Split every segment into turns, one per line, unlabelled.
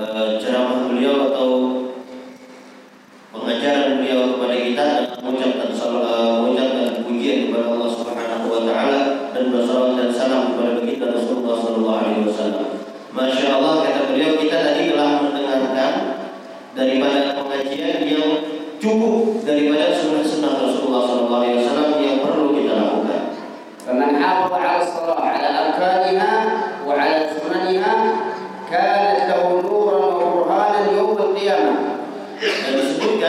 eh, ceramah beliau atau pengajaran beliau kepada kita dengan mengucapkan sal- eh, mengucapkan pujian kepada Allah Subhanahu wa taala dan bersalawat dan salam kepada baginda Rasulullah sallallahu alaihi wasallam. Masya Allah kata beliau kita tadi telah mendengarkan daripada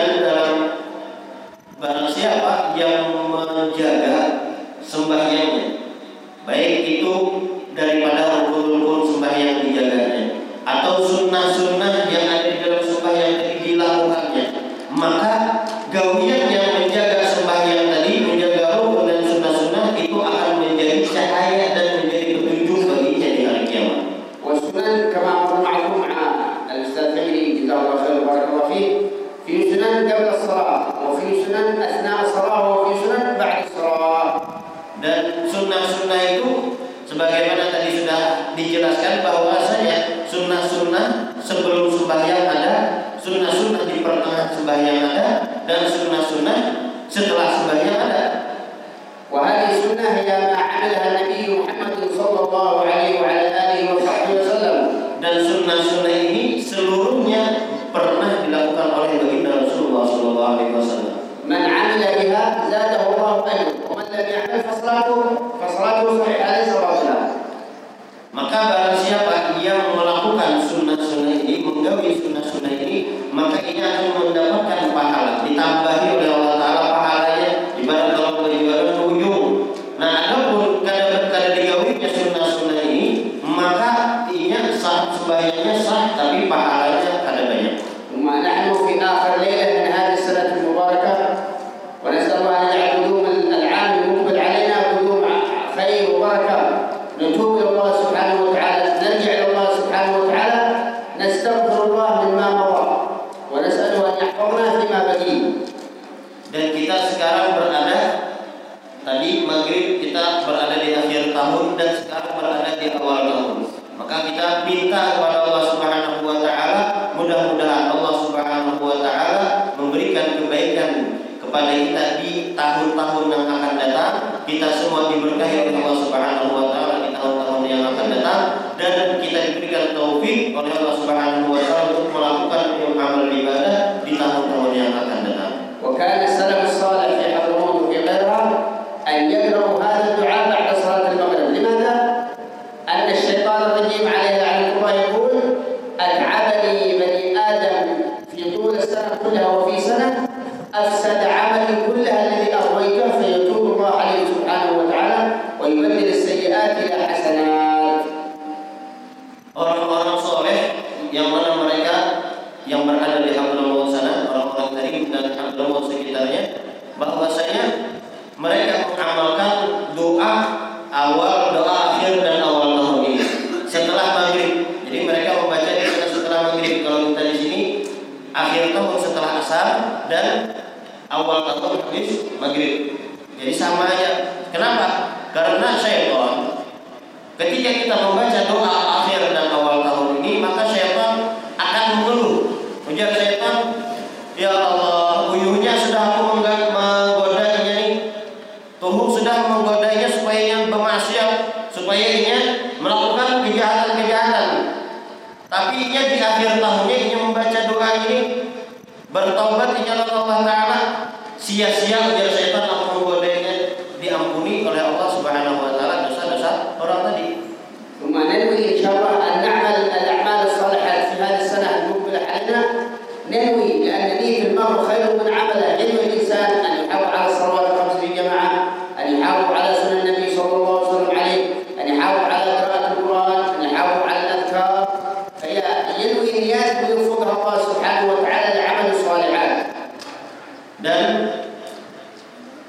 disebutkan dalam barang siapa yang menjaga sembahyangnya. Baik itu daripada sembahyang ada dan sunnah-sunnah setelah sembahyang ada.
Wahai sunnah yang ada Nabi Muhammad sallallahu alaihi wasallam
dan sunnah-sunnah ini seluruhnya pernah dilakukan oleh baginda Rasulullah sallallahu
alaihi wasallam. Man 'amila biha zadahu Allah Taala. wa man lam ya'mal fasalatu fasalatu sahih alaihi wasallam.
Maka barang siapa yang melakukan sunnah-sunnah ini, menggawi sunnah-sunnah ini maka ini akan mendapatkan pahala ditambahi oleh Allah Taala pahalanya ibarat kalau beribadah tuyung. Nah, adapun kadang-kadang digawainya sunnah-sunnah ini, maka ini sah sebaiknya sah, tapi pahalanya kada banyak.
Ma'nahu fi akhir lailah min hadis
dan sekarang berada di awal tahun. Maka kita minta kepada Allah Subhanahu wa taala mudah-mudahan Allah Subhanahu wa taala memberikan kebaikan kepada kita di tahun-tahun yang akan datang. Kita semua diberkahi oleh Allah Subhanahu wa taala di tahun-tahun yang akan datang dan kita diberikan taufik oleh Allah Subhanahu wa taala untuk melakukan amal ibadah di tahun-tahun yang akan
كلها وفي سنة أفسد عملي كلها الذي أغويته فيتوب الله عليه سبحانه وتعالى ويبدل السيئات إلى حسنات
orang-orang soleh yang mana mereka yang berada di Hadramaut sana, orang-orang Tarim dan Hadramaut sekitarnya, bahwasanya mereka mengamalkan doa awal, doa akhir dan awal tahun ini setelah maghrib. Jadi mereka membaca di sana setelah maghrib. Kalau kita di sini akhir tahun setelah asar dan awal tahun habis maghrib. Jadi sama aja. Kenapa? Karena syaitan Ketika kita membaca doa akhir dan awal tahun ini, maka syaitan akan mengeluh. Ujar syaitan, Ya Allah, uyuhnya sudah aku menggodainya nih. Tuhu sudah menggodainya supaya ia bermaksiat, supaya ia melakukan kejahatan-kejahatan. Tapi ia di akhir tahunnya ia membaca doa ini, Bertobat di jalan Allah Ta'ala. Sia-sia biar setan yang ini Diampuni oleh Allah Subhanahu Wa Ta'ala Dosa-dosa orang tadi.
Kemarin insya Allah
Dan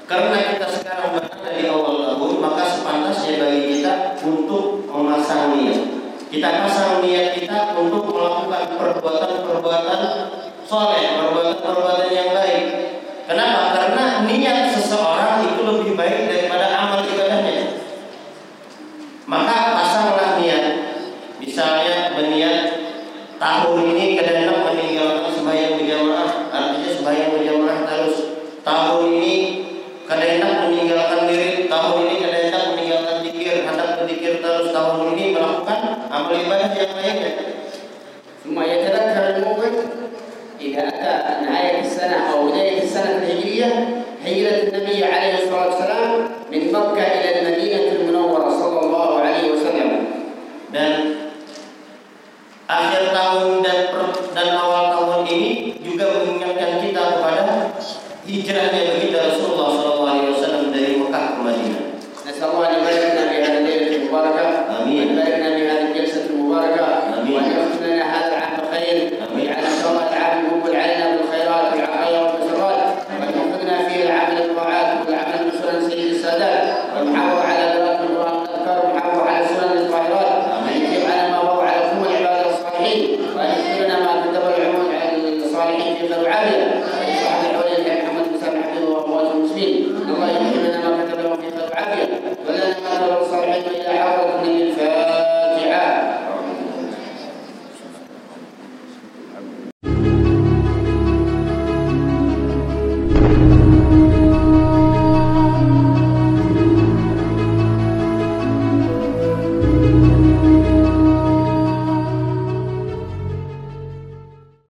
karena kita sekarang berada di awal tahun, maka sepantasnya bagi kita untuk memasang niat. Kita pasang niat kita untuk melakukan perbuatan-perbuatan soleh, perbuatan-perbuatan yang baik. Kenapa? Karena niat seseorang itu lebih baik daripada amal ibadahnya. Maka pasanglah niat. Misalnya berniat tahun ini kadang meninggalkan sembahyang berjamaah, artinya sembahyang berjamaah kada hendak meninggalkan diri, tahun ini kada hendak meninggalkan zikir, hendak berzikir terus tahun ini melakukan amal ibadah yang lainnya.
ثم يتذكر المؤمن إذا أتى نهاية السنة أو بداية السنة الهجرية هجرة النبي عليه الصلاة والسلام من مكة إلى المدينة المنورة صلى الله عليه وسلم
Dan akhir tahun dan per- dan awal tahun ini juga mengingatkan kita kepada hijrahnya baginda Rasulullah SAW dari Mekah ke Madinah.
نسأل الله أن يباركنا في هذه الليلة المباركة
آمين.
وأن يباركنا في هذه الجلسة المباركة
آمين.
وأن لنا هذا العام بخير
آمين.
ويجعل إن شاء الله العام يقبل علينا بالخيرات والعطايا والبشرات وأن يوفقنا فيه العمل الطاعات والعمل بسنن سيد السادات